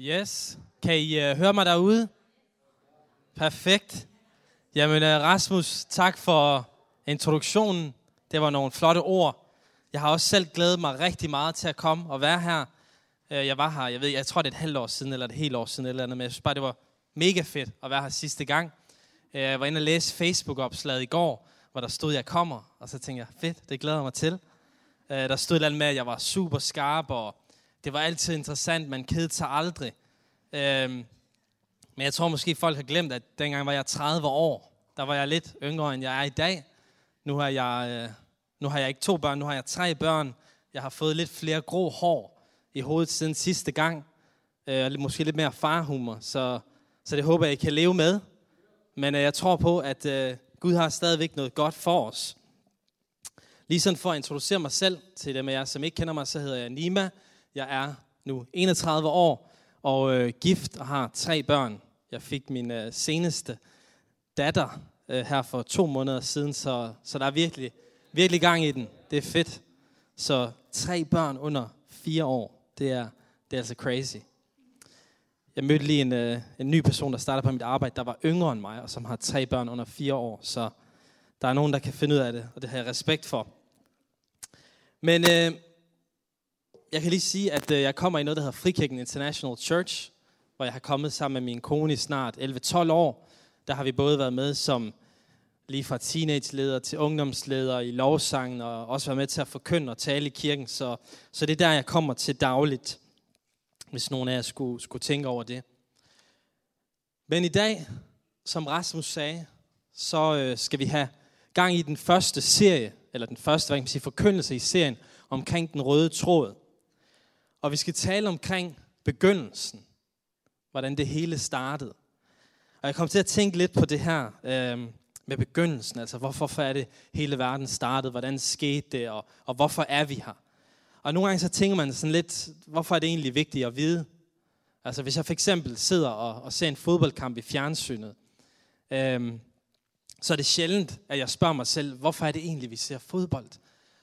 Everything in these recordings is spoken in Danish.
Yes. Kan I uh, høre mig derude? Perfekt. Jamen, uh, Rasmus, tak for introduktionen. Det var nogle flotte ord. Jeg har også selv glædet mig rigtig meget til at komme og være her. Uh, jeg var her, jeg ved, jeg tror det er et halvt år siden, eller et helt år siden, eller andet, men jeg synes bare, det var mega fedt at være her sidste gang. Uh, jeg var inde og læse Facebook-opslaget i går, hvor der stod, jeg kommer, og så tænkte jeg, fedt, det glæder jeg mig til. Uh, der stod lidt med, at jeg var super skarp, og det var altid interessant, man kedede sig aldrig. Øhm, men jeg tror måske, folk har glemt, at dengang var jeg 30 år. Der var jeg lidt yngre, end jeg er i dag. Nu har jeg, øh, nu har jeg ikke to børn, nu har jeg tre børn. Jeg har fået lidt flere grå hår i hovedet siden sidste gang. Øh, måske lidt mere farhumor, så, så det håber jeg, I kan leve med. Men øh, jeg tror på, at øh, Gud har stadigvæk noget godt for os. Lige sådan for at introducere mig selv til dem af jer, som ikke kender mig, så hedder jeg Nima. Jeg er nu 31 år og øh, gift og har tre børn. Jeg fik min øh, seneste datter øh, her for to måneder siden, så, så der er virkelig, virkelig gang i den. Det er fedt. Så tre børn under fire år, det er, det er altså crazy. Jeg mødte lige en, øh, en ny person, der starter på mit arbejde, der var yngre end mig, og som har tre børn under fire år. Så der er nogen, der kan finde ud af det, og det har jeg respekt for. Men øh, jeg kan lige sige, at øh, jeg kommer i noget, der hedder Frikirken International Church, hvor jeg har kommet sammen med min kone i snart 11-12 år. Der har vi både været med som lige fra teenageleder til ungdomsleder i lovsangen, og også været med til at forkynde og tale i kirken. Så, så det er der, jeg kommer til dagligt, hvis nogen af jer skulle, skulle tænke over det. Men i dag, som Rasmus sagde, så øh, skal vi have gang i den første serie, eller den første, hvad kan man sige, forkyndelse i serien, omkring den røde tråd. Og vi skal tale omkring begyndelsen. Hvordan det hele startede. Og jeg kom til at tænke lidt på det her øh, med begyndelsen. Altså hvorfor er det hele verden startede? Hvordan skete det? Og, og hvorfor er vi her? Og nogle gange så tænker man sådan lidt, hvorfor er det egentlig vigtigt at vide? Altså hvis jeg for eksempel sidder og, og ser en fodboldkamp i fjernsynet, øh, så er det sjældent, at jeg spørger mig selv, hvorfor er det egentlig, vi ser fodbold?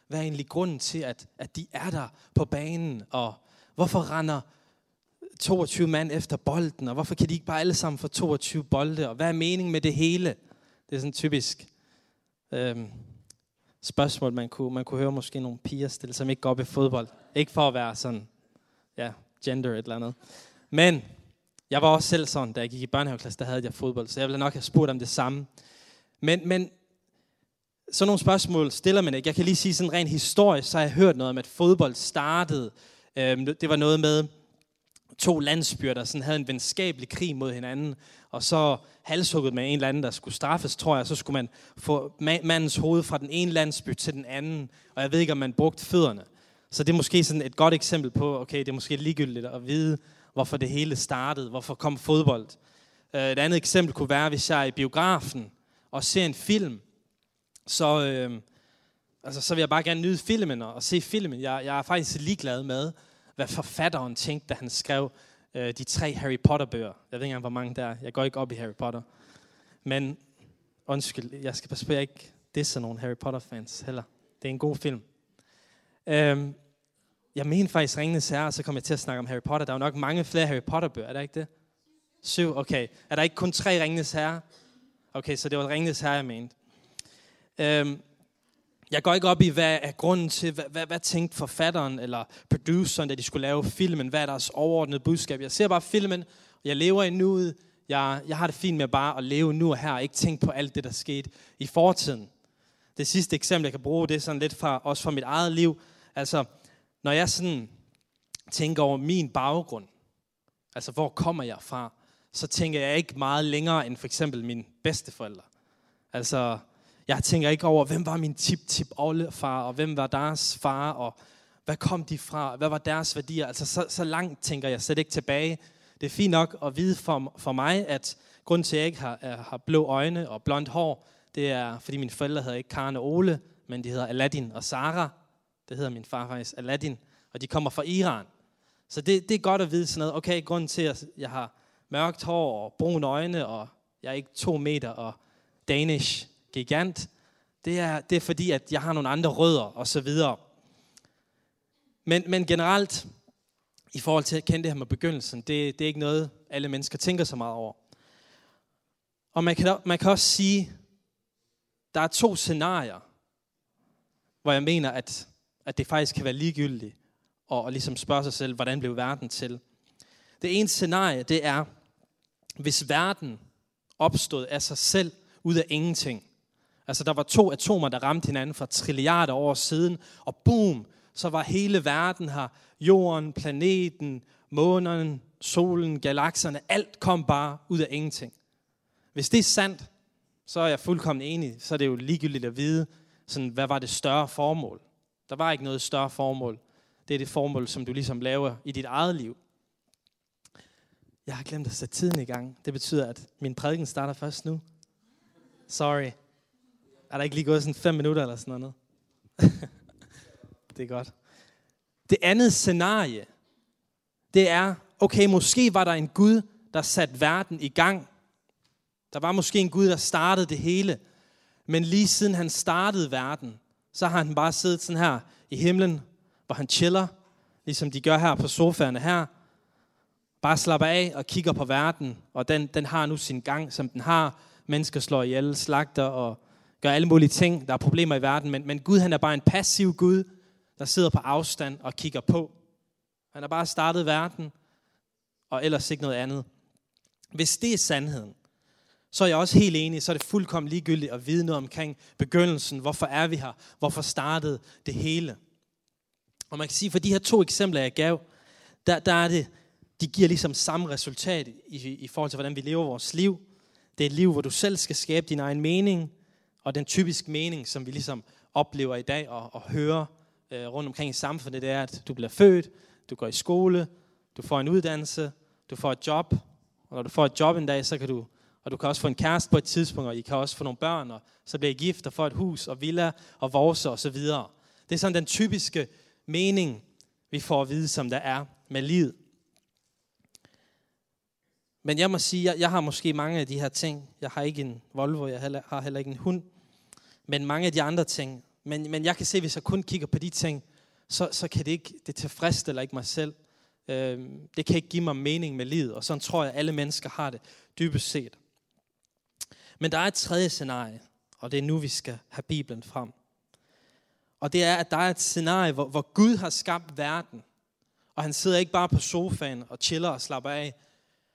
Hvad er egentlig grunden til, at, at de er der på banen, og Hvorfor render 22 mand efter bolden, og hvorfor kan de ikke bare alle sammen få 22 bolde, og hvad er meningen med det hele? Det er sådan typisk øhm, spørgsmål, man kunne, man kunne høre måske nogle piger stille, som ikke går op i fodbold. Ikke for at være sådan, ja, gender et eller andet. Men jeg var også selv sådan, da jeg gik i børnehaveklasse, der havde jeg fodbold, så jeg ville nok have spurgt om det samme. Men, men sådan nogle spørgsmål stiller man ikke. Jeg kan lige sige sådan rent historisk, så har jeg hørt noget om, at fodbold startede Øhm, det var noget med to landsbyer, der sådan havde en venskabelig krig mod hinanden, og så halshugget med en eller anden, der skulle straffes, tror jeg, så skulle man få mandens hoved fra den ene landsby til den anden, og jeg ved ikke, om man brugte fødderne. Så det er måske sådan et godt eksempel på, okay, det er måske ligegyldigt at vide, hvorfor det hele startede, hvorfor kom fodbold. Øh, et andet eksempel kunne være, hvis jeg er i biografen og ser en film, så, øh, Altså, så vil jeg bare gerne nyde filmen og se filmen. Jeg, jeg er faktisk ligeglad med, hvad forfatteren tænkte, da han skrev øh, de tre Harry Potter-bøger. Jeg ved ikke engang, hvor mange der er. Jeg går ikke op i Harry Potter. Men undskyld, jeg skal passe på, at jeg ikke disser nogen Harry Potter-fans heller. Det er en god film. Øhm, jeg mener faktisk Ringenes Herre, og så kommer jeg til at snakke om Harry Potter. Der er jo nok mange flere Harry Potter-bøger, er der ikke det? Syv, okay. Er der ikke kun tre Ringenes Herre? Okay, så det var Ringenes Herre, jeg mente. Øhm, jeg går ikke op i, hvad er grunden til, hvad, hvad, hvad tænkte forfatteren eller produceren, da de skulle lave filmen, hvad er deres overordnede budskab. Jeg ser bare filmen, og jeg lever i nuet. Jeg, jeg har det fint med bare at leve nu og her, og ikke tænke på alt det, der skete i fortiden. Det sidste eksempel, jeg kan bruge, det er sådan lidt fra, også fra mit eget liv. Altså, når jeg sådan tænker over min baggrund, altså hvor kommer jeg fra, så tænker jeg ikke meget længere end for eksempel mine bedsteforældre. Altså, jeg tænker ikke over, hvem var min tip-tip oldefar, og hvem var deres far, og hvad kom de fra, hvad var deres værdier. Altså så, så langt tænker jeg slet ikke tilbage. Det er fint nok at vide for, for mig, at grund til, at jeg ikke har, har blå øjne og blondt hår, det er, fordi mine forældre hedder ikke Karen og Ole, men de hedder Aladdin og Sara. Det hedder min far faktisk, Aladdin. Og de kommer fra Iran. Så det, det er godt at vide sådan noget. Okay, grunden til, at jeg har mørkt hår og brune øjne, og jeg er ikke to meter og Danish, gigant, det er, det er fordi, at jeg har nogle andre rødder og så videre. Men, men generelt, i forhold til at kende det her med begyndelsen, det, det er ikke noget, alle mennesker tænker så meget over. Og man kan, man kan også sige, der er to scenarier, hvor jeg mener, at, at det faktisk kan være ligegyldigt, og, og ligesom spørge sig selv, hvordan blev verden til. Det ene scenarie, det er, hvis verden opstod af sig selv, ud af ingenting. Altså der var to atomer, der ramte hinanden for trilliarder år siden, og boom, så var hele verden her. Jorden, planeten, månen, solen, galakserne, alt kom bare ud af ingenting. Hvis det er sandt, så er jeg fuldkommen enig. Så er det jo ligegyldigt at vide, sådan, hvad var det større formål. Der var ikke noget større formål. Det er det formål, som du ligesom laver i dit eget liv. Jeg har glemt at sætte tiden i gang. Det betyder, at min prædiken starter først nu. Sorry. Er der ikke lige gået sådan fem minutter eller sådan noget? det er godt. Det andet scenarie, det er, okay, måske var der en Gud, der satte verden i gang. Der var måske en Gud, der startede det hele. Men lige siden han startede verden, så har han bare siddet sådan her i himlen, hvor han chiller, ligesom de gør her på sofaerne her. Bare slapper af og kigger på verden, og den, den har nu sin gang, som den har. Mennesker slår ihjel, slagter og gør alle mulige ting. Der er problemer i verden, men, men Gud han er bare en passiv Gud, der sidder på afstand og kigger på. Han har bare startet verden, og ellers ikke noget andet. Hvis det er sandheden, så er jeg også helt enig, så er det fuldkommen ligegyldigt at vide noget omkring begyndelsen. Hvorfor er vi her? Hvorfor startede det hele? Og man kan sige, for de her to eksempler, jeg gav, der, der er det, de giver ligesom samme resultat i, i forhold til, hvordan vi lever vores liv. Det er et liv, hvor du selv skal skabe din egen mening, og den typiske mening, som vi ligesom oplever i dag og, og hører øh, rundt omkring i samfundet, det er, at du bliver født, du går i skole, du får en uddannelse, du får et job, og når du får et job en dag, så kan du, og du kan også få en kæreste på et tidspunkt, og I kan også få nogle børn, og så bliver I gift og får et hus og villa og vorse og så videre. Det er sådan den typiske mening, vi får at vide, som der er med livet. Men jeg må sige, jeg, jeg har måske mange af de her ting. Jeg har ikke en Volvo, jeg har heller ikke en hund. Men mange af de andre ting. Men, men jeg kan se, hvis jeg kun kigger på de ting, så, så kan det ikke, det tilfredsstiller ikke mig selv. Øh, det kan ikke give mig mening med livet, og sådan tror jeg, at alle mennesker har det dybest set. Men der er et tredje scenarie, og det er nu, vi skal have Bibelen frem. Og det er, at der er et scenarie, hvor, hvor Gud har skabt verden, og han sidder ikke bare på sofaen og chiller og slapper af.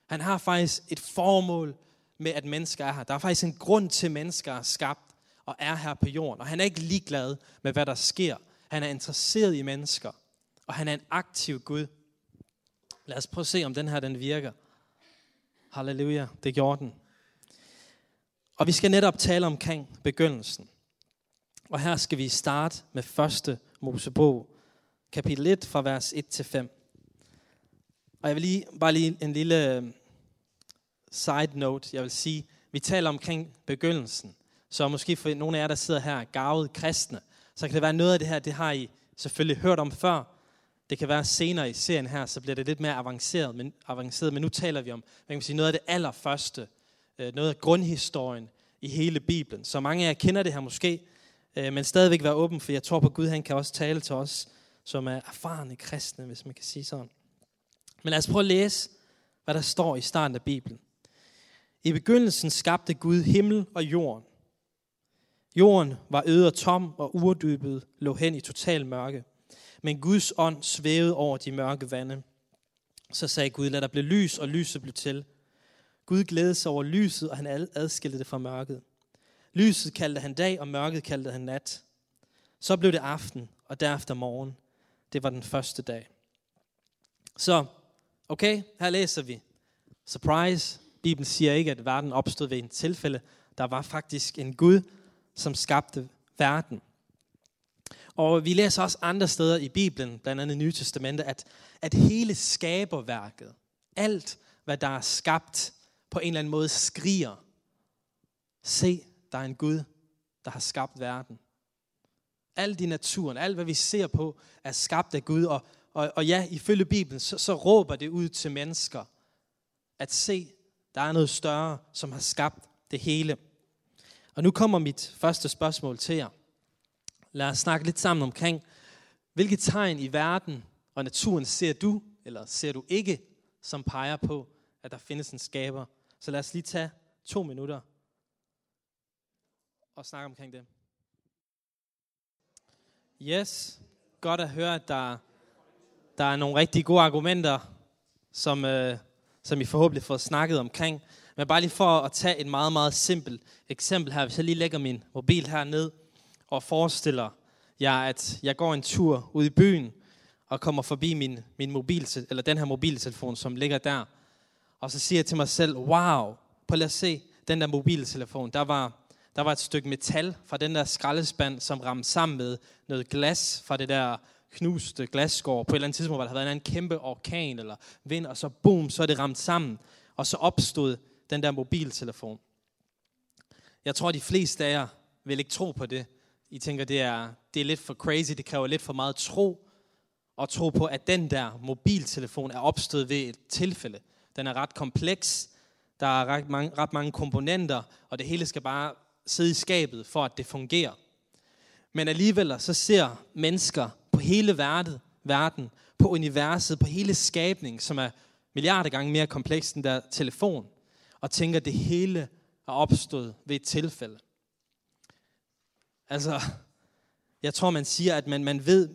Han har faktisk et formål med, at mennesker er her. Der er faktisk en grund til, at mennesker er skabt og er her på jorden. Og han er ikke ligeglad med, hvad der sker. Han er interesseret i mennesker. Og han er en aktiv Gud. Lad os prøve at se, om den her den virker. Halleluja, det gjorde den. Og vi skal netop tale omkring begyndelsen. Og her skal vi starte med første Mosebog, kapitel 1 fra vers 1 til 5. Og jeg vil lige, bare lige en lille øh, side note, jeg vil sige, vi taler omkring begyndelsen. Så måske for nogle af jer, der sidder her, gavet kristne, så kan det være noget af det her, det har I selvfølgelig hørt om før. Det kan være senere i serien her, så bliver det lidt mere avanceret, men, avanceret, men nu taler vi om man kan sige, noget af det allerførste, øh, noget af grundhistorien i hele Bibelen. Så mange af jer kender det her måske, øh, men stadigvæk være åben, for jeg tror på Gud, han kan også tale til os, som er erfarne kristne, hvis man kan sige sådan. Men lad os prøve at læse, hvad der står i starten af Bibelen. I begyndelsen skabte Gud himmel og jorden. Jorden var øde og tom, og urdybet lå hen i total mørke. Men Guds ånd svævede over de mørke vande. Så sagde Gud, lad der blive lys, og lyset blev til. Gud glædede sig over lyset, og han adskilte det fra mørket. Lyset kaldte han dag, og mørket kaldte han nat. Så blev det aften, og derefter morgen. Det var den første dag. Så, okay, her læser vi. Surprise. Bibelen siger ikke, at verden opstod ved en tilfælde. Der var faktisk en Gud, som skabte verden. Og vi læser også andre steder i Bibelen, blandt andet i Nye Testamente, at, at hele skaberværket, alt hvad der er skabt, på en eller anden måde skriger. Se, der er en Gud, der har skabt verden. Alt i naturen, alt hvad vi ser på, er skabt af Gud. Og, og, og ja, ifølge Bibelen, så, så råber det ud til mennesker, at se, der er noget større, som har skabt det hele. Og nu kommer mit første spørgsmål til jer. Lad os snakke lidt sammen omkring, hvilke tegn i verden og naturen ser du eller ser du ikke, som peger på, at der findes en skaber? Så lad os lige tage to minutter og snakke omkring det. Yes, godt at høre, at der, der er nogle rigtig gode argumenter, som, øh, som I forhåbentlig får snakket omkring. Men bare lige for at tage et meget, meget simpelt eksempel her. Hvis jeg lige lægger min mobil her ned og forestiller jer, at jeg går en tur ud i byen og kommer forbi min, min mobil, eller den her mobiltelefon, som ligger der. Og så siger jeg til mig selv, wow, prøv lige at se den der mobiltelefon. Der var, der var et stykke metal fra den der skraldespand, som ramte sammen med noget glas fra det der knuste glasskår. På et eller andet tidspunkt, hvor der havde været en kæmpe orkan eller vind, og så boom, så er det ramt sammen. Og så opstod den der mobiltelefon. Jeg tror, de fleste af jer vil ikke tro på det. I tænker, det er, det er lidt for crazy, det kræver lidt for meget tro, og tro på, at den der mobiltelefon er opstået ved et tilfælde. Den er ret kompleks, der er ret mange, ret mange komponenter, og det hele skal bare sidde i skabet, for at det fungerer. Men alligevel så ser mennesker på hele verden, verden, på universet, på hele skabningen, som er milliarder gange mere kompleks end der telefon, og tænker, at det hele er opstået ved et tilfælde. Altså, jeg tror, man siger, at man, man ved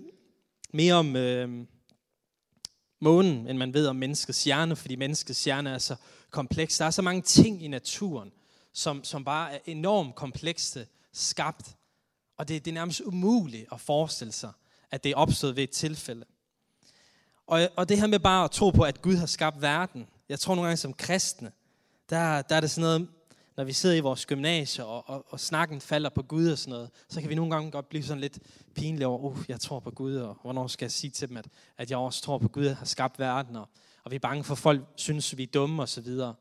mere om øh, månen, end man ved om menneskets hjerne, fordi menneskets hjerne er så kompleks. Der er så mange ting i naturen, som, som bare er enormt komplekse skabt. Og det, det er nærmest umuligt at forestille sig, at det er opstået ved et tilfælde. Og, og det her med bare at tro på, at Gud har skabt verden. Jeg tror nogle gange som kristne, der, der er det sådan noget, når vi sidder i vores gymnasie, og, og, og snakken falder på Gud og sådan noget, så kan vi nogle gange godt blive sådan lidt pinlige over, uh, jeg tror på Gud, og hvornår skal jeg sige til dem, at, at jeg også tror på Gud har skabt verden, og, og vi er bange for, at folk synes, vi er dumme og så videre.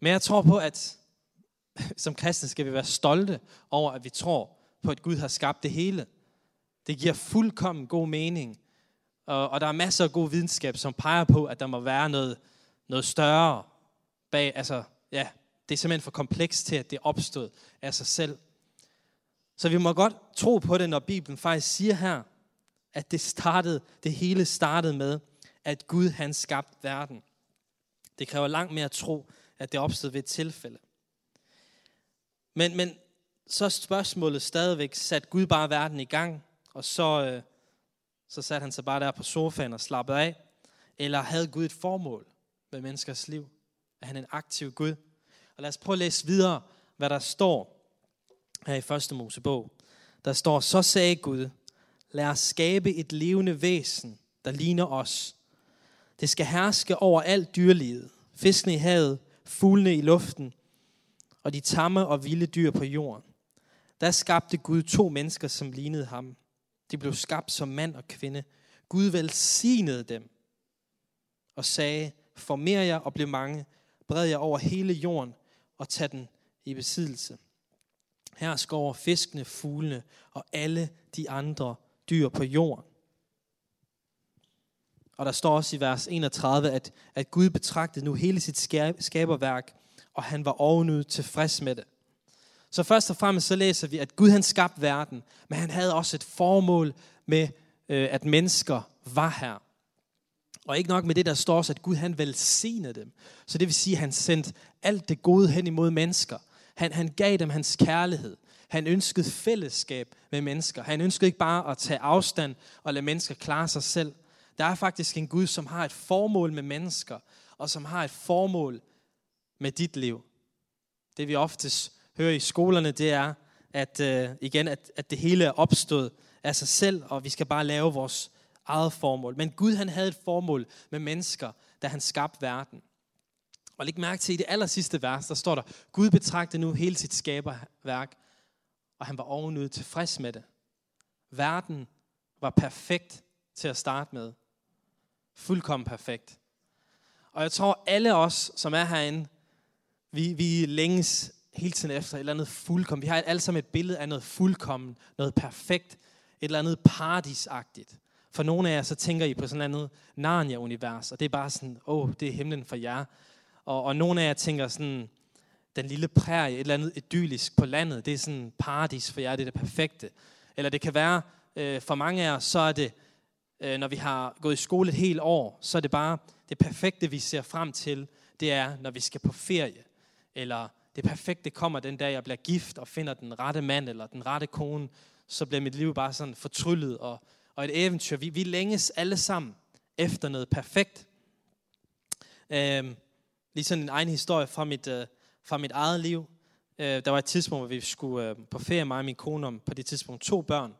Men jeg tror på, at som kristne skal vi være stolte over, at vi tror på, at Gud har skabt det hele. Det giver fuldkommen god mening. Og, og der er masser af god videnskab, som peger på, at der må være noget, noget større bag, altså, ja, det er simpelthen for komplekst til, at det opstod af sig selv. Så vi må godt tro på det, når Bibelen faktisk siger her, at det startede, det hele startede med, at Gud han skabte verden. Det kræver langt mere tro, at det opstod ved et tilfælde. Men, men så er spørgsmålet stadigvæk, sat Gud bare verden i gang, og så, øh, så satte han sig bare der på sofaen og slappede af? Eller havde Gud et formål med menneskers liv? Er han en aktiv Gud? Og lad os prøve at læse videre, hvad der står her i første Mosebog. Der står, så sagde Gud, lad os skabe et levende væsen, der ligner os. Det skal herske over alt dyrelivet, fiskene i havet, fuglene i luften og de tamme og vilde dyr på jorden. Der skabte Gud to mennesker, som lignede ham. De blev skabt som mand og kvinde. Gud velsignede dem og sagde, former jer og bliv mange, bred jer over hele jorden og tag den i besiddelse. Her skal over fiskene, fuglene og alle de andre dyr på jorden. Og der står også i vers 31, at, at Gud betragtede nu hele sit skaberværk, og han var ovenud tilfreds med det. Så først og fremmest så læser vi, at Gud han skabte verden, men han havde også et formål med, øh, at mennesker var her. Og ikke nok med det, der står så, at Gud han velsignede dem. Så det vil sige, at han sendte alt det gode hen imod mennesker. Han, han gav dem hans kærlighed. Han ønskede fællesskab med mennesker. Han ønskede ikke bare at tage afstand og lade mennesker klare sig selv. Der er faktisk en Gud, som har et formål med mennesker, og som har et formål med dit liv. Det vi oftest hører i skolerne, det er, at øh, igen, at, at det hele er opstået af sig selv, og vi skal bare lave vores eget formål. Men Gud han havde et formål med mennesker, da han skabte verden. Og læg mærke til, i det aller sidste vers, der står der, Gud betragtede nu hele sit skaberværk, og han var ovenud tilfreds med det. Verden var perfekt til at starte med. Fuldkommen perfekt. Og jeg tror, alle os, som er herinde, vi, vi længes hele tiden efter et eller andet fuldkommen. Vi har alle sammen et billede af noget fuldkommen, noget perfekt, et eller andet paradisagtigt. For nogle af jer, så tænker I på sådan et andet Narnia-univers, og det er bare sådan, åh, oh, det er himlen for jer. Og, og nogle af jer tænker sådan, den lille prærie, et eller andet idyllisk på landet, det er sådan paradis for jer, det er det perfekte. Eller det kan være, øh, for mange af jer, så er det øh, når vi har gået i skole et helt år, så er det bare det perfekte, vi ser frem til, det er, når vi skal på ferie. Eller det perfekte kommer den dag, jeg bliver gift og finder den rette mand eller den rette kone. Så bliver mit liv bare sådan fortryllet og, og et eventyr. Vi, vi længes alle sammen efter noget perfekt. Øh, lige sådan en egen historie fra mit, øh, fra mit eget liv. Øh, der var et tidspunkt, hvor vi skulle øh, på ferie, mig og min kone, om på det tidspunkt to børn.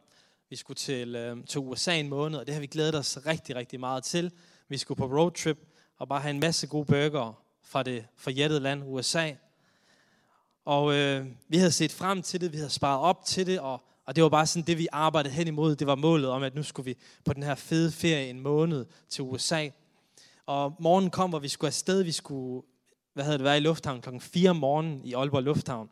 Vi skulle til, øh, til USA en måned, og det har vi glædet os rigtig, rigtig meget til. Vi skulle på roadtrip og bare have en masse gode burger fra det forjættede land, USA. Og øh, vi havde set frem til det, vi havde sparet op til det, og, og det var bare sådan det, vi arbejdede hen imod. Det var målet om, at nu skulle vi på den her fede ferie en måned til USA. Og morgen kom, hvor vi skulle afsted. Vi skulle hvad havde det været i lufthavn, klokken 4 om morgenen i Aalborg Lufthavn.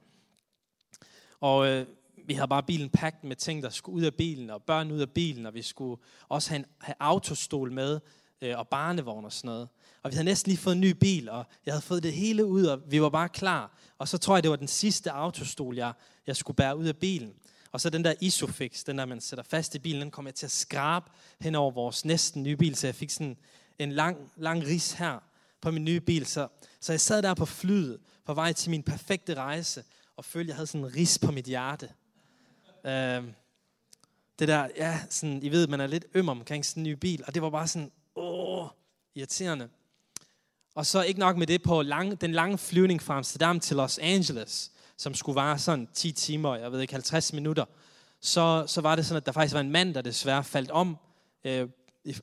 Og øh, vi havde bare bilen pakket med ting, der skulle ud af bilen, og børn ud af bilen, og vi skulle også have, en, have autostol med, øh, og barnevogn og sådan noget. Og vi havde næsten lige fået en ny bil, og jeg havde fået det hele ud, og vi var bare klar. Og så tror jeg, det var den sidste autostol, jeg, jeg skulle bære ud af bilen. Og så den der Isofix, den der man sætter fast i bilen, den kom jeg til at skrabe hen over vores næsten nye bil, så jeg fik sådan en lang, lang ris her på min nye bil. Så, så jeg sad der på flyet på vej til min perfekte rejse, og følte, at jeg havde sådan en ris på mit hjerte. Øh, det der, ja, sådan, I ved, man er lidt øm omkring sådan en ny bil, og det var bare sådan, åh, irriterende. Og så ikke nok med det på lang, den lange flyvning fra Amsterdam til Los Angeles, som skulle vare sådan 10 timer, jeg ved ikke, 50 minutter, så, så var det sådan, at der faktisk var en mand, der desværre faldt om, øh,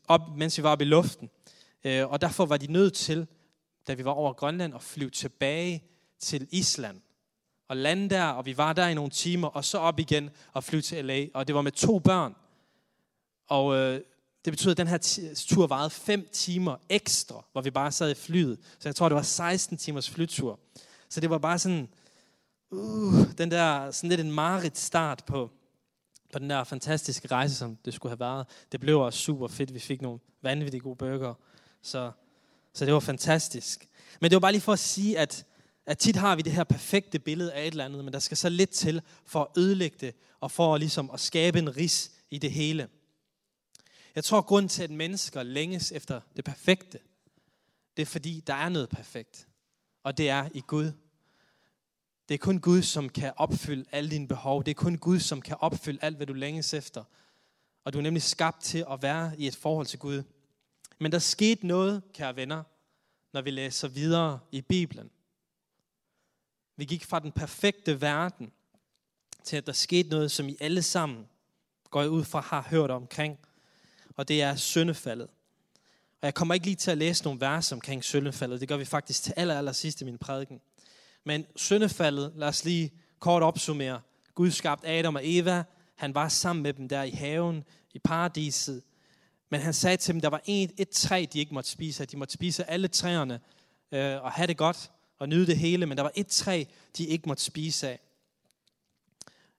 op, mens vi var oppe i luften. Øh, og derfor var de nødt til, da vi var over Grønland, at flyve tilbage til Island. Og lande der, og vi var der i nogle timer, og så op igen og flyve til LA. Og det var med to børn. Og øh, det betyder, at den her tur varede 5 timer ekstra, hvor vi bare sad i flyet. Så jeg tror, det var 16 timers flytur. Så det var bare sådan, uh, den der, sådan lidt en marit start på, på den der fantastiske rejse, som det skulle have været. Det blev også super fedt. Vi fik nogle vanvittige gode bøger, Så, så det var fantastisk. Men det var bare lige for at sige, at, at tit har vi det her perfekte billede af et eller andet, men der skal så lidt til for at ødelægge det, og for ligesom at skabe en ris i det hele. Jeg tror, at grunden til, at mennesker længes efter det perfekte, det er fordi, der er noget perfekt. Og det er i Gud. Det er kun Gud, som kan opfylde alle dine behov. Det er kun Gud, som kan opfylde alt, hvad du længes efter. Og du er nemlig skabt til at være i et forhold til Gud. Men der skete noget, kære venner, når vi læser videre i Bibelen. Vi gik fra den perfekte verden til, at der skete noget, som I alle sammen går ud fra har hørt omkring. Og det er syndefaldet. Og jeg kommer ikke lige til at læse nogle vers omkring syndefaldet. Det gør vi faktisk til aller, aller sidst i min prædiken. Men syndefaldet, lad os lige kort opsummere. Gud skabte Adam og Eva. Han var sammen med dem der i haven, i paradiset. Men han sagde til dem, der var et, et træ, de ikke måtte spise af. De måtte spise alle træerne øh, og have det godt og nyde det hele. Men der var et træ, de ikke måtte spise af.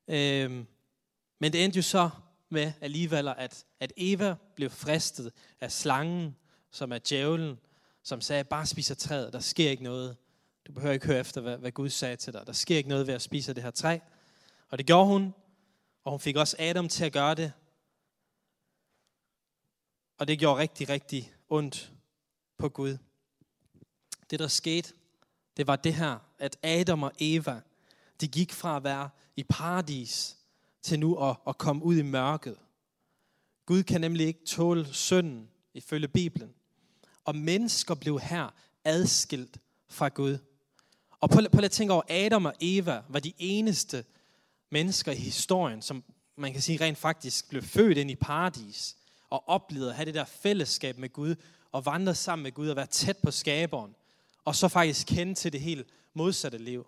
Øh, men det endte jo så med alligevel, at, at Eva blev fristet af slangen, som er djævlen, som sagde, bare spis af træet, der sker ikke noget. Du behøver ikke høre efter, hvad, hvad Gud sagde til dig. Der sker ikke noget ved at spise af det her træ. Og det gjorde hun, og hun fik også Adam til at gøre det. Og det gjorde rigtig, rigtig ondt på Gud. Det, der skete, det var det her, at Adam og Eva, de gik fra at være i paradis til nu at, at komme ud i mørket. Gud kan nemlig ikke tåle synden, ifølge Bibelen. Og mennesker blev her adskilt fra Gud. Og prøv, prøv at tænke over, Adam og Eva var de eneste mennesker i historien, som man kan sige rent faktisk blev født ind i paradis og oplevede at have det der fællesskab med Gud, og vandre sammen med Gud og være tæt på skaberen, og så faktisk kende til det helt modsatte liv.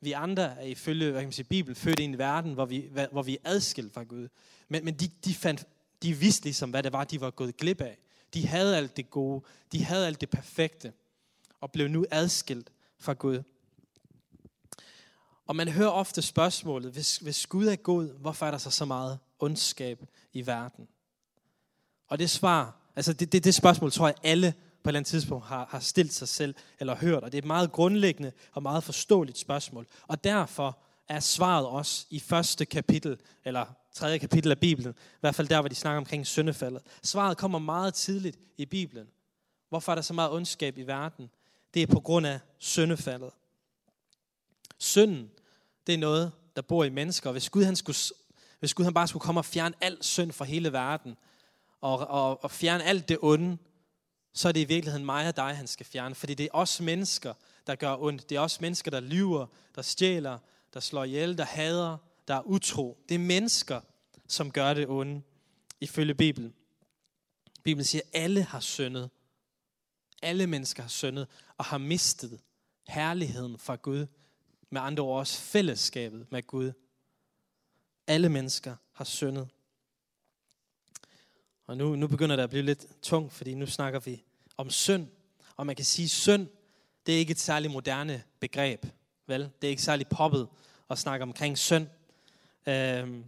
Vi andre er ifølge hvad kan man sige, Bibelen født i en verden, hvor vi, hvor vi er adskilt fra Gud. Men, men de, de, fandt, de vidste ligesom, hvad det var, de var gået glip af. De havde alt det gode. De havde alt det perfekte. Og blev nu adskilt fra Gud. Og man hører ofte spørgsmålet, hvis, hvis Gud er god, hvorfor er der så så meget ondskab i verden? Og det svar, altså det, det, det spørgsmål tror jeg alle på et eller andet tidspunkt har, har stillet sig selv eller hørt. Og det er et meget grundlæggende og meget forståeligt spørgsmål. Og derfor er svaret også i første kapitel, eller tredje kapitel af Bibelen. I hvert fald der, hvor de snakker omkring syndefaldet. Svaret kommer meget tidligt i Bibelen. Hvorfor er der så meget ondskab i verden? Det er på grund af syndefaldet. Synden, det er noget, der bor i mennesker. Hvis Gud, han skulle, hvis Gud han bare skulle komme og fjerne al synd fra hele verden, og, og, og fjerne alt det onde, så er det i virkeligheden mig og dig, han skal fjerne. Fordi det er os mennesker, der gør ondt. Det er os mennesker, der lyver, der stjæler, der slår ihjel, der hader, der er utro. Det er mennesker, som gør det onde, ifølge Bibelen. Bibelen siger, at alle har syndet. Alle mennesker har syndet og har mistet herligheden fra Gud. Med andre ord også fællesskabet med Gud. Alle mennesker har syndet. Og nu, nu begynder det at blive lidt tungt, fordi nu snakker vi om synd. Og man kan sige, at synd, det er ikke et særligt moderne begreb. Vel? Det er ikke særligt poppet at snakke omkring synd. Øhm,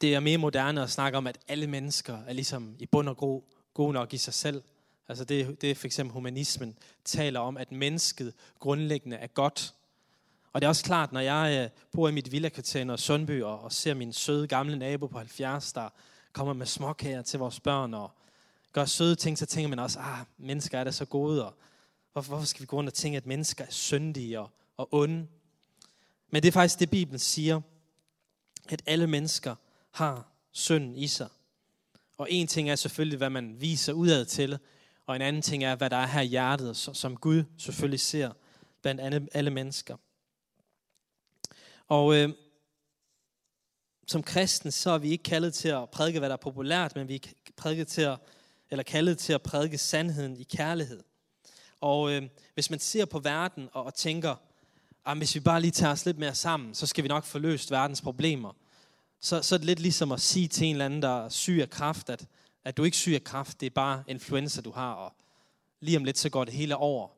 det er mere moderne at snakke om, at alle mennesker er ligesom i bund og grund god nok i sig selv. Altså det, det er for eksempel humanismen taler om, at mennesket grundlæggende er godt. Og det er også klart, når jeg øh, bor i mit villakvarter i Sundby og, og ser min søde gamle nabo på 70, der kommer med småkager til vores børn og gør søde ting, så tænker man også, ah, mennesker er da så gode, og hvorfor, hvorfor skal vi gå rundt og tænke, at mennesker er syndige og, og onde? Men det er faktisk det, Bibelen siger, at alle mennesker har synd i sig. Og en ting er selvfølgelig, hvad man viser udad til, og en anden ting er, hvad der er her i hjertet, som Gud selvfølgelig ser blandt alle, alle mennesker. Og øh, som kristen, så er vi ikke kaldet til at prædike, hvad der er populært, men vi er prædiket til at, eller kaldet til at prædike sandheden i kærlighed. Og øh, hvis man ser på verden og, og tænker, ah, at hvis vi bare lige tager os lidt mere sammen, så skal vi nok få løst verdens problemer. Så, så er det lidt ligesom at sige til en eller anden, der er syg af kraft, at, at du ikke er syg af kraft, det er bare influenza, du har, og lige om lidt, så går det hele over.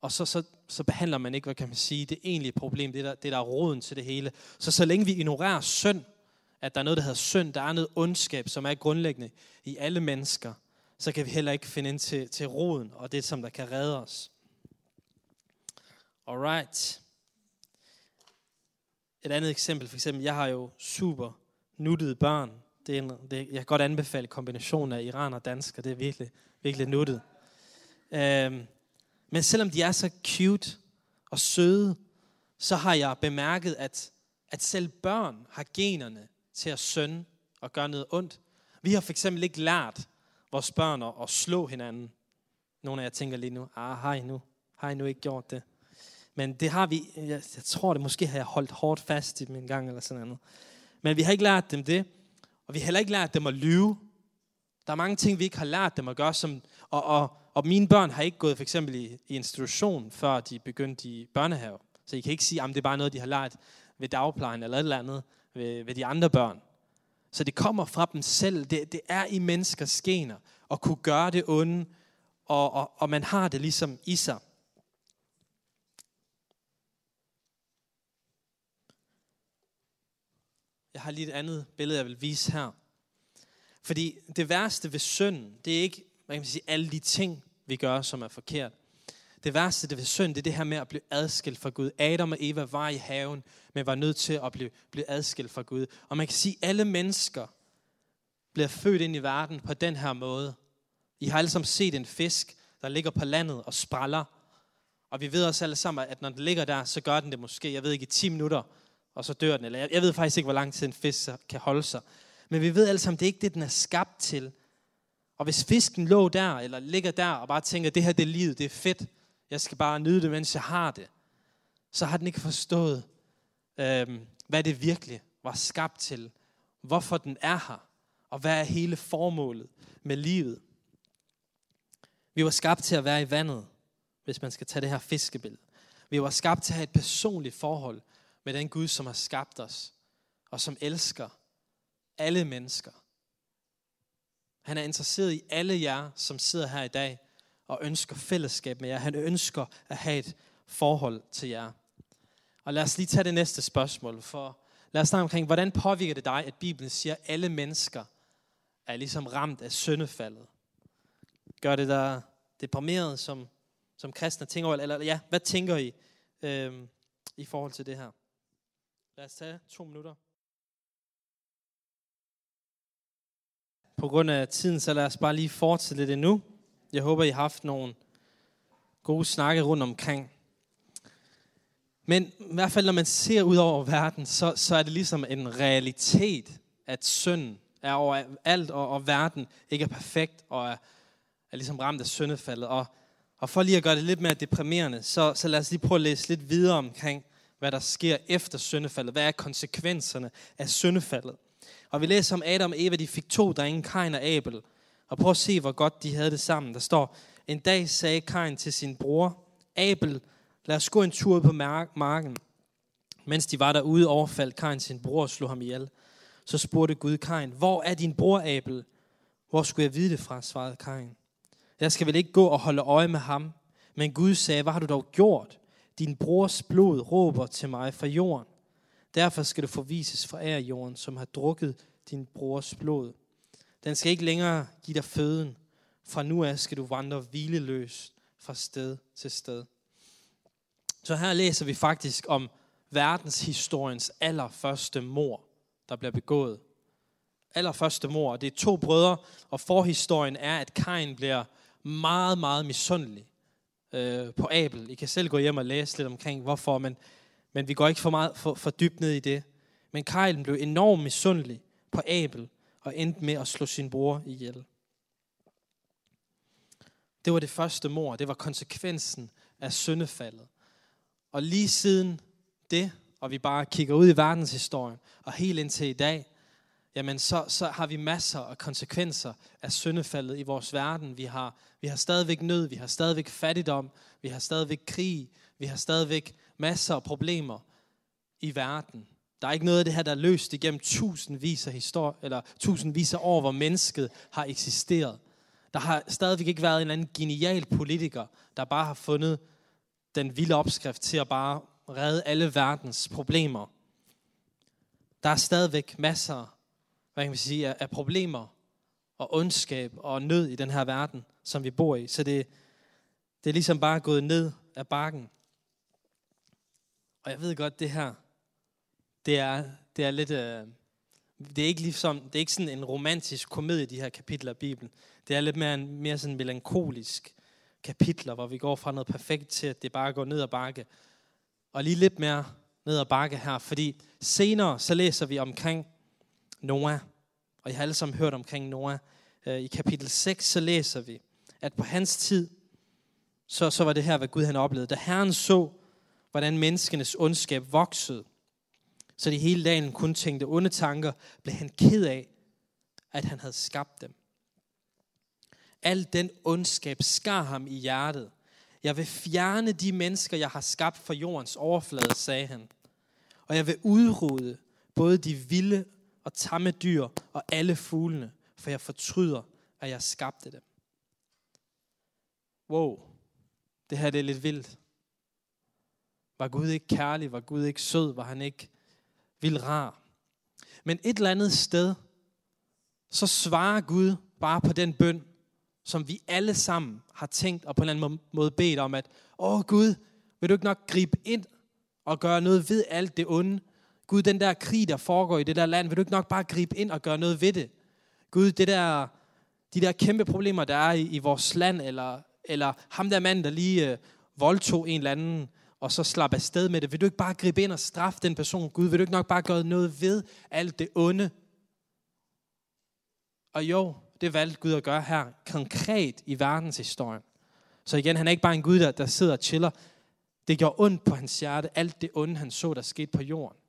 Og så, så, så behandler man ikke, hvad kan man sige, det egentlige problem, det der, det der er roden til det hele. Så så længe vi ignorerer synd, at der er noget, der hedder synd, der er noget ondskab, som er grundlæggende i alle mennesker, så kan vi heller ikke finde ind til, til roden, og det, som der kan redde os. Alright. Et andet eksempel, for eksempel, jeg har jo super nuttede børn. Det er en, det, jeg kan godt anbefale kombinationen af iran og dansk, og det er virkelig, virkelig nuttet. Øhm, men selvom de er så cute og søde, så har jeg bemærket, at, at selv børn har generne til at sønde og gøre noget ondt. Vi har for eksempel ikke lært vores børn at, at slå hinanden. Nogle af jer tænker lige nu, ah, har I nu, har I nu ikke gjort det? Men det har vi, jeg, jeg tror det måske har jeg holdt hårdt fast i min gang eller sådan noget. Men vi har ikke lært dem det, og vi har heller ikke lært dem at lyve. Der er mange ting, vi ikke har lært dem at gøre, som, og, og, og mine børn har ikke gået for eksempel i, i institution, før de begyndte i børnehave. Så I kan ikke sige, at det er bare noget, de har lært ved dagplejen eller et eller andet ved, ved de andre børn. Så det kommer fra dem selv. Det, det er i menneskers gener at kunne gøre det onde, og, og, og man har det ligesom i sig. Har lige et andet billede, jeg vil vise her. Fordi det værste ved synden, det er ikke man kan sige, alle de ting, vi gør, som er forkert. Det værste det ved synd, det er det her med at blive adskilt fra Gud. Adam og Eva var i haven, men var nødt til at blive, blive adskilt fra Gud. Og man kan sige, at alle mennesker bliver født ind i verden på den her måde. I har alle sammen set en fisk, der ligger på landet og spræller. Og vi ved også alle sammen, at når den ligger der, så gør den det måske, jeg ved ikke, i 10 minutter, og så dør den. Eller jeg ved faktisk ikke, hvor lang tid en fisk kan holde sig. Men vi ved alle sammen, det er ikke det, den er skabt til. Og hvis fisken lå der, eller ligger der, og bare tænker, det her det er livet, det er fedt, jeg skal bare nyde det, mens jeg har det, så har den ikke forstået, øhm, hvad det virkelig var skabt til, hvorfor den er her, og hvad er hele formålet med livet. Vi var skabt til at være i vandet, hvis man skal tage det her fiskebillede. Vi var skabt til at have et personligt forhold med den Gud, som har skabt os, og som elsker alle mennesker. Han er interesseret i alle jer, som sidder her i dag og ønsker fællesskab med jer. Han ønsker at have et forhold til jer. Og lad os lige tage det næste spørgsmål, for lad os snakke omkring, hvordan påvirker det dig, at Bibelen siger, at alle mennesker er ligesom ramt af syndefaldet? Gør det dig deprimeret som, som kristne tænker, eller ja, hvad tænker I øh, i forhold til det her? Lad os tage to minutter. På grund af tiden, så lad os bare lige fortsætte lidt endnu. Jeg håber, I har haft nogle gode snakke rundt omkring. Men i hvert fald, når man ser ud over verden, så, så er det ligesom en realitet, at synden er over alt, og, og verden ikke er perfekt, og er, er ligesom ramt af syndefaldet. Og, og for lige at gøre det lidt mere deprimerende, så, så lad os lige prøve at læse lidt videre omkring, hvad der sker efter syndefaldet. Hvad er konsekvenserne af syndefaldet? Og vi læser om Adam og Eva, de fik to drenge, Kain og Abel. Og prøv at se, hvor godt de havde det sammen. Der står, en dag sagde Kain til sin bror, Abel, lad os gå en tur på marken. Mens de var derude, overfaldt Kain sin bror og slog ham ihjel. Så spurgte Gud Kain, hvor er din bror Abel? Hvor skulle jeg vide det fra, svarede Kain. Jeg skal vel ikke gå og holde øje med ham. Men Gud sagde, hvad har du dog gjort? Din brors blod råber til mig fra jorden. Derfor skal du forvises fra jorden, som har drukket din brors blod. Den skal ikke længere give dig føden. Fra nu af skal du vandre hvileløst fra sted til sted. Så her læser vi faktisk om verdenshistoriens allerførste mor, der bliver begået. Allerførste mor. Det er to brødre, og forhistorien er, at Kain bliver meget, meget misundelig øh, på Abel. I kan selv gå hjem og læse lidt omkring, hvorfor, men, men vi går ikke for, meget, for, for dybt ned i det. Men Kain blev enormt misundelig på Abel, og endte med at slå sin bror ihjel. Det var det første mor. Det var konsekvensen af syndefaldet. Og lige siden det, og vi bare kigger ud i verdenshistorien, og helt indtil i dag, jamen så, så har vi masser af konsekvenser af syndefaldet i vores verden. Vi har, vi har stadigvæk nød, vi har stadigvæk fattigdom, vi har stadigvæk krig, vi har stadigvæk masser af problemer i verden. Der er ikke noget af det her, der er løst igennem tusindvis af, historie, eller tusindvis af år, hvor mennesket har eksisteret. Der har stadigvæk ikke været en eller anden genial politiker, der bare har fundet den vilde opskrift til at bare redde alle verdens problemer. Der er stadigvæk masser hvad kan man sige, af, problemer og ondskab og nød i den her verden, som vi bor i. Så det, det er ligesom bare gået ned af bakken. Og jeg ved godt, det her, det er, det er lidt... Øh, det er ikke ligesom, det er ikke sådan en romantisk komedie, de her kapitler af Bibelen. Det er lidt mere, en, mere sådan melankolisk kapitler, hvor vi går fra noget perfekt til, at det bare går ned ad bakke. Og lige lidt mere ned ad bakke her, fordi senere så læser vi omkring Noah. Og I har alle sammen hørt omkring Noah. Øh, I kapitel 6 så læser vi, at på hans tid, så, så var det her, hvad Gud han oplevede. Da Herren så, hvordan menneskenes ondskab voksede, så de hele dagen kun tænkte onde tanker, blev han ked af, at han havde skabt dem. Al den ondskab skar ham i hjertet. Jeg vil fjerne de mennesker, jeg har skabt fra jordens overflade, sagde han. Og jeg vil udrydde både de vilde og tamme dyr og alle fuglene, for jeg fortryder, at jeg skabte dem. Wow, det her det er lidt vildt. Var Gud ikke kærlig? Var Gud ikke sød? Var han ikke vild rar? Men et eller andet sted, så svarer Gud bare på den bøn, som vi alle sammen har tænkt og på en eller anden måde bedt om, at, åh Gud, vil du ikke nok gribe ind og gøre noget ved alt det onde, Gud, den der krig, der foregår i det der land, vil du ikke nok bare gribe ind og gøre noget ved det? Gud, det der, de der kæmpe problemer, der er i, i vores land, eller, eller ham der mand, der lige øh, voldtog en eller anden, og så slap afsted med det. Vil du ikke bare gribe ind og straffe den person? Gud, vil du ikke nok bare gøre noget ved alt det onde? Og jo, det valgte Gud at gøre her, konkret i verdenshistorien. Så igen, han er ikke bare en Gud, der, der sidder og chiller. Det gjorde ondt på hans hjerte, alt det onde, han så, der skete på jorden.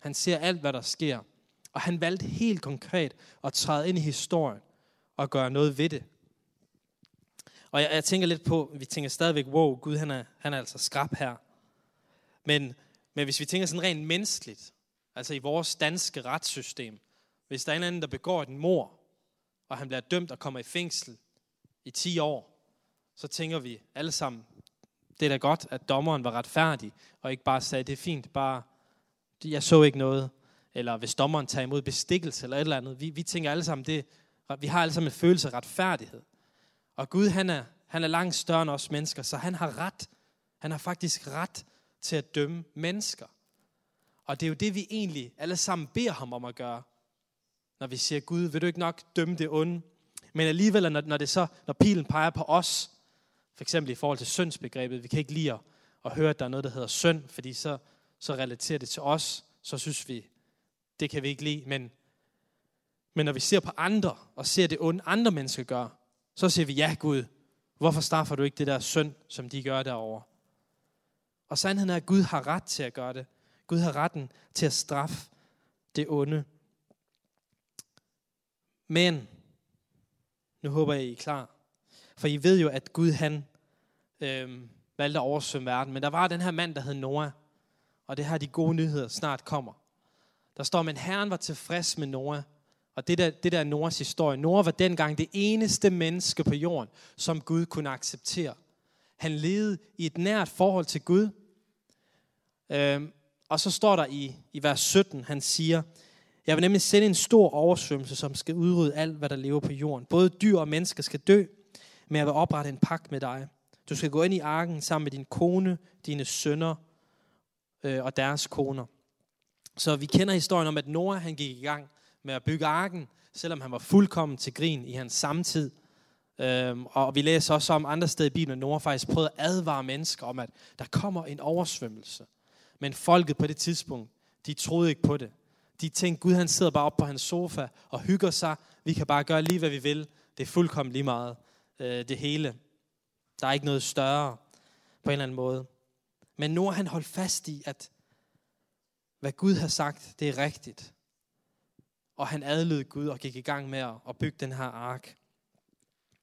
Han ser alt, hvad der sker. Og han valgte helt konkret at træde ind i historien og gøre noget ved det. Og jeg, jeg tænker lidt på, vi tænker stadigvæk, wow, Gud han er, han er altså skrab her. Men, men hvis vi tænker sådan rent menneskeligt, altså i vores danske retssystem, hvis der er en anden, der begår et mor, og han bliver dømt og kommer i fængsel i 10 år, så tænker vi alle sammen, det er da godt, at dommeren var retfærdig, og ikke bare sagde, det er fint, bare jeg så ikke noget, eller hvis dommeren tager imod bestikkelse eller et eller andet. Vi, vi tænker alle sammen, det, vi har alle sammen en følelse af retfærdighed. Og Gud, han er, han er langt større end os mennesker, så han har ret. Han har faktisk ret til at dømme mennesker. Og det er jo det, vi egentlig alle sammen beder ham om at gøre. Når vi siger, Gud, vil du ikke nok dømme det onde? Men alligevel, når, når, det så, når pilen peger på os, for eksempel i forhold til syndsbegrebet, vi kan ikke lide at, at høre, at der er noget, der hedder synd, fordi så, så relaterer det til os, så synes vi, det kan vi ikke lide. Men, men når vi ser på andre, og ser det onde, andre mennesker gør, så siger vi, ja Gud, hvorfor straffer du ikke det der synd, som de gør derovre? Og sandheden er, at Gud har ret til at gøre det. Gud har retten til at straffe det onde. Men, nu håber jeg, I er klar. For I ved jo, at Gud han øh, valgte at oversvømme verden. Men der var den her mand, der hed Noah. Og det her de gode nyheder snart kommer. Der står, men Herren var tilfreds med Noah. Og det der, det der er Noahs historie. Noah var dengang det eneste menneske på jorden, som Gud kunne acceptere. Han levede i et nært forhold til Gud. Øhm, og så står der i, i vers 17, han siger, jeg vil nemlig sende en stor oversvømmelse, som skal udrydde alt, hvad der lever på jorden. Både dyr og mennesker skal dø, men jeg vil oprette en pagt med dig. Du skal gå ind i arken sammen med din kone, dine sønner øh, og deres koner. Så vi kender historien om, at Noah han gik i gang med at bygge arken, selvom han var fuldkommen til grin i hans samtid. Øhm, og vi læser også om andre steder i Bibelen, at Noah faktisk prøvede at advare mennesker om, at der kommer en oversvømmelse. Men folket på det tidspunkt, de troede ikke på det. De tænkte, Gud han sidder bare op på hans sofa og hygger sig. Vi kan bare gøre lige, hvad vi vil. Det er fuldkommen lige meget. Øh, det hele. Der er ikke noget større på en eller anden måde. Men Noah han holdt fast i, at hvad Gud har sagt, det er rigtigt. Og han adlød Gud og gik i gang med at bygge den her ark.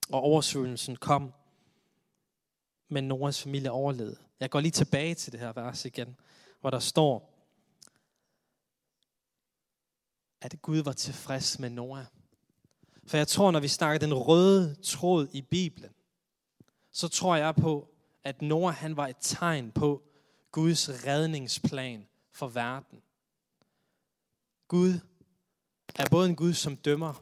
Og oversvømmelsen kom. Men Noahs familie overlevede. Jeg går lige tilbage til det her vers igen, hvor der står, at Gud var tilfreds med Noah. For jeg tror, når vi snakker den røde tråd i Bibelen, så tror jeg på, at Noah han var et tegn på Guds redningsplan for verden. Gud er både en Gud, som dømmer,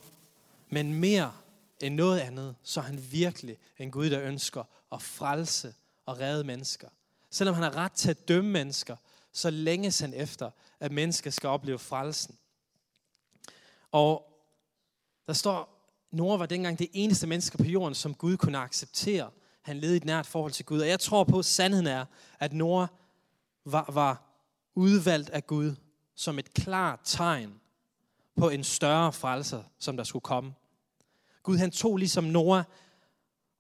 men mere end noget andet, så er han virkelig en Gud, der ønsker at frelse og redde mennesker. Selvom han har ret til at dømme mennesker, så længes han efter, at mennesker skal opleve frelsen. Og der står, Nora var dengang det eneste menneske på jorden, som Gud kunne acceptere. Han levede i et nært forhold til Gud. Og jeg tror på, at sandheden er, at Nora var, var udvalgt af Gud som et klart tegn på en større frelser, som der skulle komme. Gud han tog ligesom Noah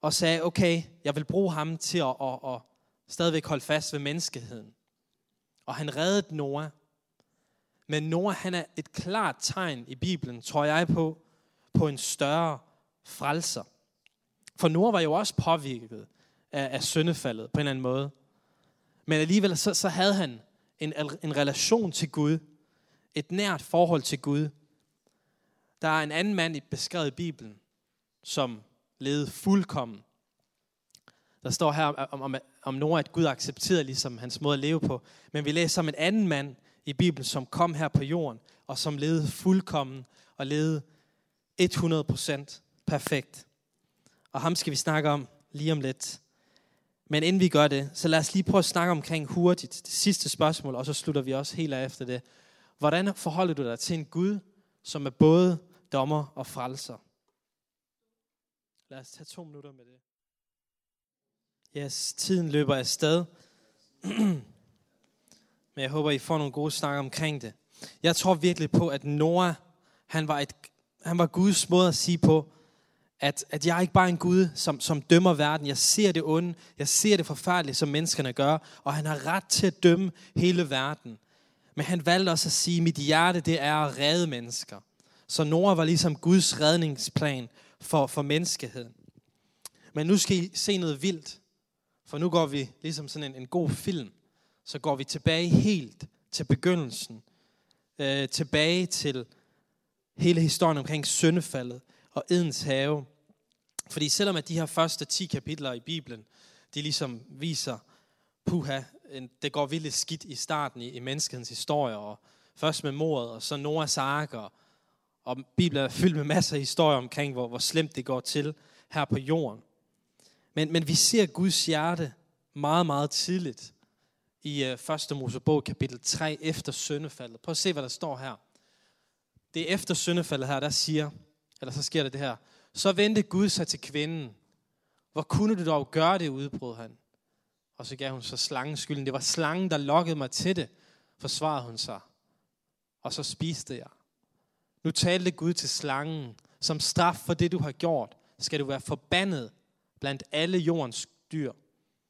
og sagde, okay, jeg vil bruge ham til at, at, at stadigvæk holde fast ved menneskeheden. Og han reddede Noah. Men Noah han er et klart tegn i Bibelen, tror jeg på, på en større frelser. For Noah var jo også påvirket af, af syndefaldet på en eller anden måde. Men alligevel så, så havde han en, en relation til Gud. Et nært forhold til Gud. Der er en anden mand i beskrevet i Bibelen, som levede fuldkommen. Der står her om, om, om Noah, at Gud accepterede ligesom hans måde at leve på. Men vi læser om en anden mand i Bibelen, som kom her på jorden, og som levede fuldkommen og levede 100% perfekt. Og ham skal vi snakke om lige om lidt. Men inden vi gør det, så lad os lige prøve at snakke omkring hurtigt det sidste spørgsmål, og så slutter vi også helt af efter det. Hvordan forholder du dig til en Gud, som er både dommer og frelser? Lad os tage to minutter med det. Yes, tiden løber afsted. Men jeg håber, I får nogle gode snakker omkring det. Jeg tror virkelig på, at Noah, han var, et, han var Guds måde at sige på, at, at jeg er ikke bare en Gud, som, som dømmer verden. Jeg ser det onde. Jeg ser det forfærdelige, som menneskerne gør. Og han har ret til at dømme hele verden. Men han valgte også at sige, at mit hjerte det er at redde mennesker. Så Noah var ligesom Guds redningsplan for, for menneskeheden. Men nu skal I se noget vildt. For nu går vi ligesom sådan en, en god film. Så går vi tilbage helt til begyndelsen. Øh, tilbage til hele historien omkring syndefaldet og Edens have. Fordi selvom at de her første 10 kapitler i Bibelen, de ligesom viser, puha, det går vildt skidt i starten i, i menneskehedens historie, og først med mordet, og så Noahs ark, og, og Bibelen er fyldt med masser af historier omkring, hvor, hvor slemt det går til her på jorden. Men, men vi ser Guds hjerte meget, meget tidligt i øh, 1. Mosebog kapitel 3 efter syndefaldet. Prøv at se, hvad der står her. Det er efter syndefaldet her, der siger, eller så sker der det her. Så vendte Gud sig til kvinden. Hvor kunne du dog gøre det, udbrød han. Og så gav hun så slangen skylden. Det var slangen, der lokkede mig til det, forsvarede hun sig. Og så spiste jeg. Nu talte Gud til slangen. Som straf for det, du har gjort, skal du være forbandet blandt alle jordens dyr.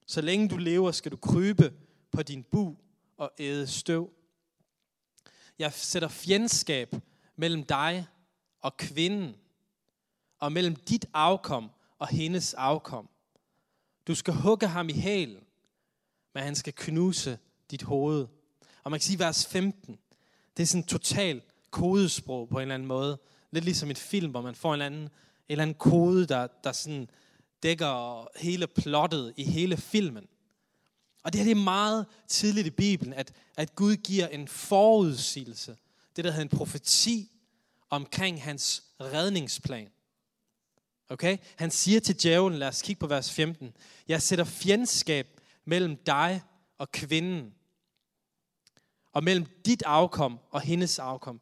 Så længe du lever, skal du krybe på din bu og æde støv. Jeg sætter fjendskab mellem dig og kvinden, og mellem dit afkom og hendes afkom. Du skal hugge ham i hælen, men han skal knuse dit hoved. Og man kan sige vers 15. Det er sådan en total kodesprog på en eller anden måde. Lidt ligesom et film, hvor man får en eller anden, en eller anden kode, der, der sådan dækker hele plottet i hele filmen. Og det her det er meget tidligt i Bibelen, at, at Gud giver en forudsigelse. Det der hedder en profeti omkring hans redningsplan. Okay? Han siger til djævlen, lad os kigge på vers 15, jeg sætter fjendskab mellem dig og kvinden, og mellem dit afkom og hendes afkom.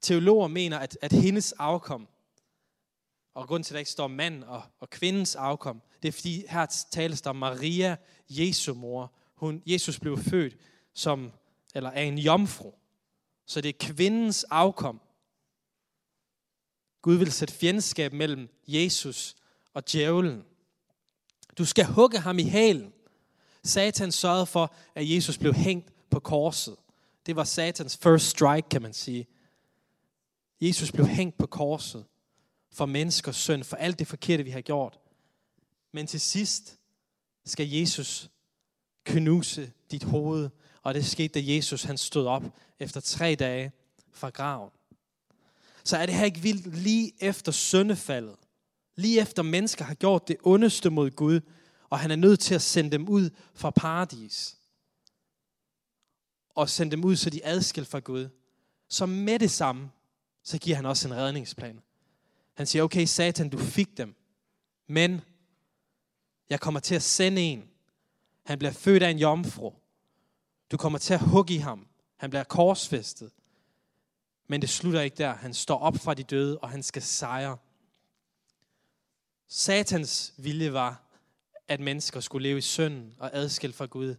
Teologer mener, at, at hendes afkom, og grund til, at der ikke står mand og, og kvindens afkom, det er fordi, her tales der Maria, Jesu mor. Hun, Jesus blev født som, eller af en jomfru. Så det er kvindens afkom. Gud vil sætte fjendskab mellem Jesus og djævlen. Du skal hugge ham i halen. Satan sørgede for, at Jesus blev hængt på korset. Det var Satans first strike, kan man sige. Jesus blev hængt på korset for menneskers synd, for alt det forkerte, vi har gjort. Men til sidst skal Jesus knuse dit hoved, og det skete, da Jesus han stod op efter tre dage fra graven. Så er det her ikke vildt lige efter syndefaldet, lige efter mennesker har gjort det ondeste mod Gud, og han er nødt til at sende dem ud fra paradis. Og sende dem ud, så de er adskilt fra Gud. Så med det samme, så giver han også en redningsplan. Han siger, okay satan, du fik dem, men jeg kommer til at sende en. Han bliver født af en jomfru. Du kommer til at hugge i ham. Han bliver korsfæstet. Men det slutter ikke der. Han står op fra de døde, og han skal sejre. Satans vilje var, at mennesker skulle leve i synd og adskilt fra Gud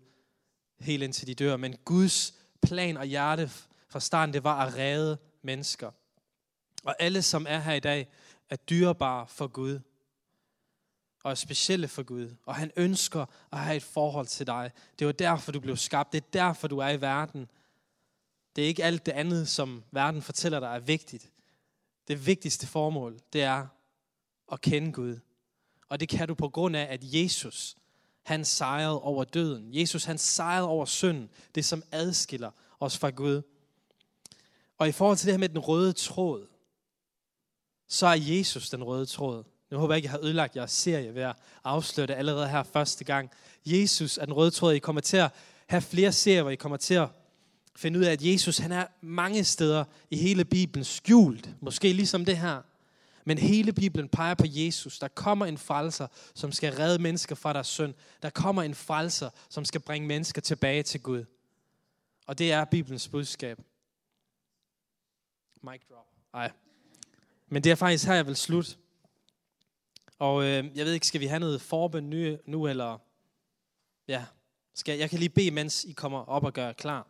helt indtil de dør. Men Guds plan og hjerte fra starten, det var at redde mennesker. Og alle, som er her i dag, er dyrebare for Gud. Og er specielle for Gud. Og han ønsker at have et forhold til dig. Det var derfor, du blev skabt. Det er derfor, du er i verden. Det er ikke alt det andet, som verden fortæller dig er vigtigt. Det vigtigste formål, det er at kende Gud. Og det kan du på grund af, at Jesus, han sejrede over døden. Jesus, han sejrede over synden. Det, som adskiller os fra Gud. Og i forhold til det her med den røde tråd, så er Jesus den røde tråd. Nu håber jeg ikke, jeg har ødelagt jeres serie ved at afsløre det allerede her første gang. Jesus er den røde tråd. I kommer til at have flere serier, hvor I kommer til at finde ud af, at Jesus han er mange steder i hele Bibelen skjult. Måske ligesom det her. Men hele Bibelen peger på Jesus. Der kommer en frelser, som skal redde mennesker fra deres synd. Der kommer en frelser, som skal bringe mennesker tilbage til Gud. Og det er Bibelens budskab. Mic drop. Ej. Men det er faktisk her, jeg vil slutte. Og øh, jeg ved ikke, skal vi have noget forbøn nu, nu eller... Ja, skal, jeg kan lige bede, mens I kommer op og gør klar.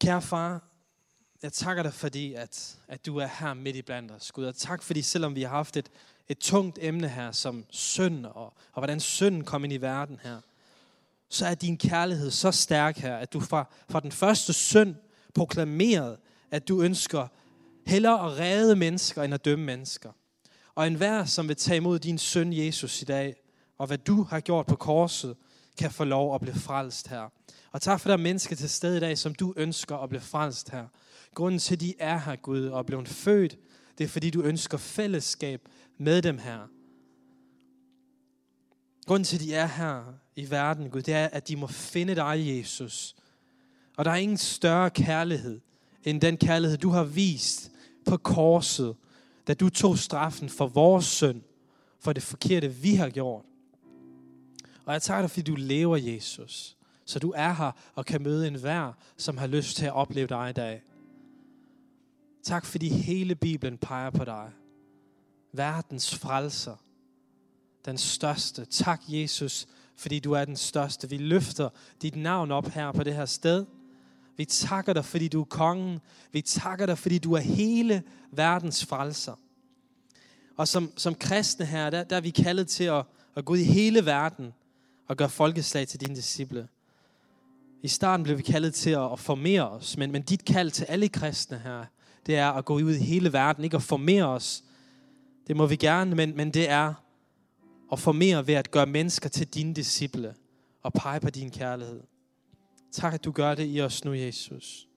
Kære far, jeg takker dig, fordi at, at du er her midt i blandt os, Gud. Og tak, fordi selvom vi har haft et, et tungt emne her, som synd, og, og hvordan synden kom ind i verden her, så er din kærlighed så stærk her, at du fra, fra den første synd proklamerede, at du ønsker hellere at redde mennesker, end at dømme mennesker. Og enhver, som vil tage imod din søn Jesus i dag, og hvad du har gjort på korset, kan få lov at blive frelst her. Og tak for, at der er mennesker til stede i dag, som du ønsker at blive frelst her. Grunden til, at de er her, Gud, og er blevet født, det er, fordi du ønsker fællesskab med dem her. Grunden til, at de er her i verden, Gud, det er, at de må finde dig, Jesus. Og der er ingen større kærlighed, end den kærlighed, du har vist på korset, da du tog straffen for vores synd, for det forkerte, vi har gjort. Og jeg takker dig, fordi du lever, Jesus. Så du er her og kan møde enhver, som har lyst til at opleve dig i dag. Tak, fordi hele Bibelen peger på dig. Verdens frelser. Den største. Tak, Jesus, fordi du er den største. Vi løfter dit navn op her på det her sted. Vi takker dig, fordi du er kongen. Vi takker dig, fordi du er hele verdens frelser. Og som, som kristne her, der, der er vi kaldet til at, at gå ud i hele verden og gør folkeslag til dine disciple. I starten blev vi kaldet til at, at formere os, men, men dit kald til alle kristne her, det er at gå ud i hele verden, ikke at formere os. Det må vi gerne, men, men det er at formere ved at gøre mennesker til dine disciple og pege på din kærlighed. Tak, at du gør det i os nu, Jesus.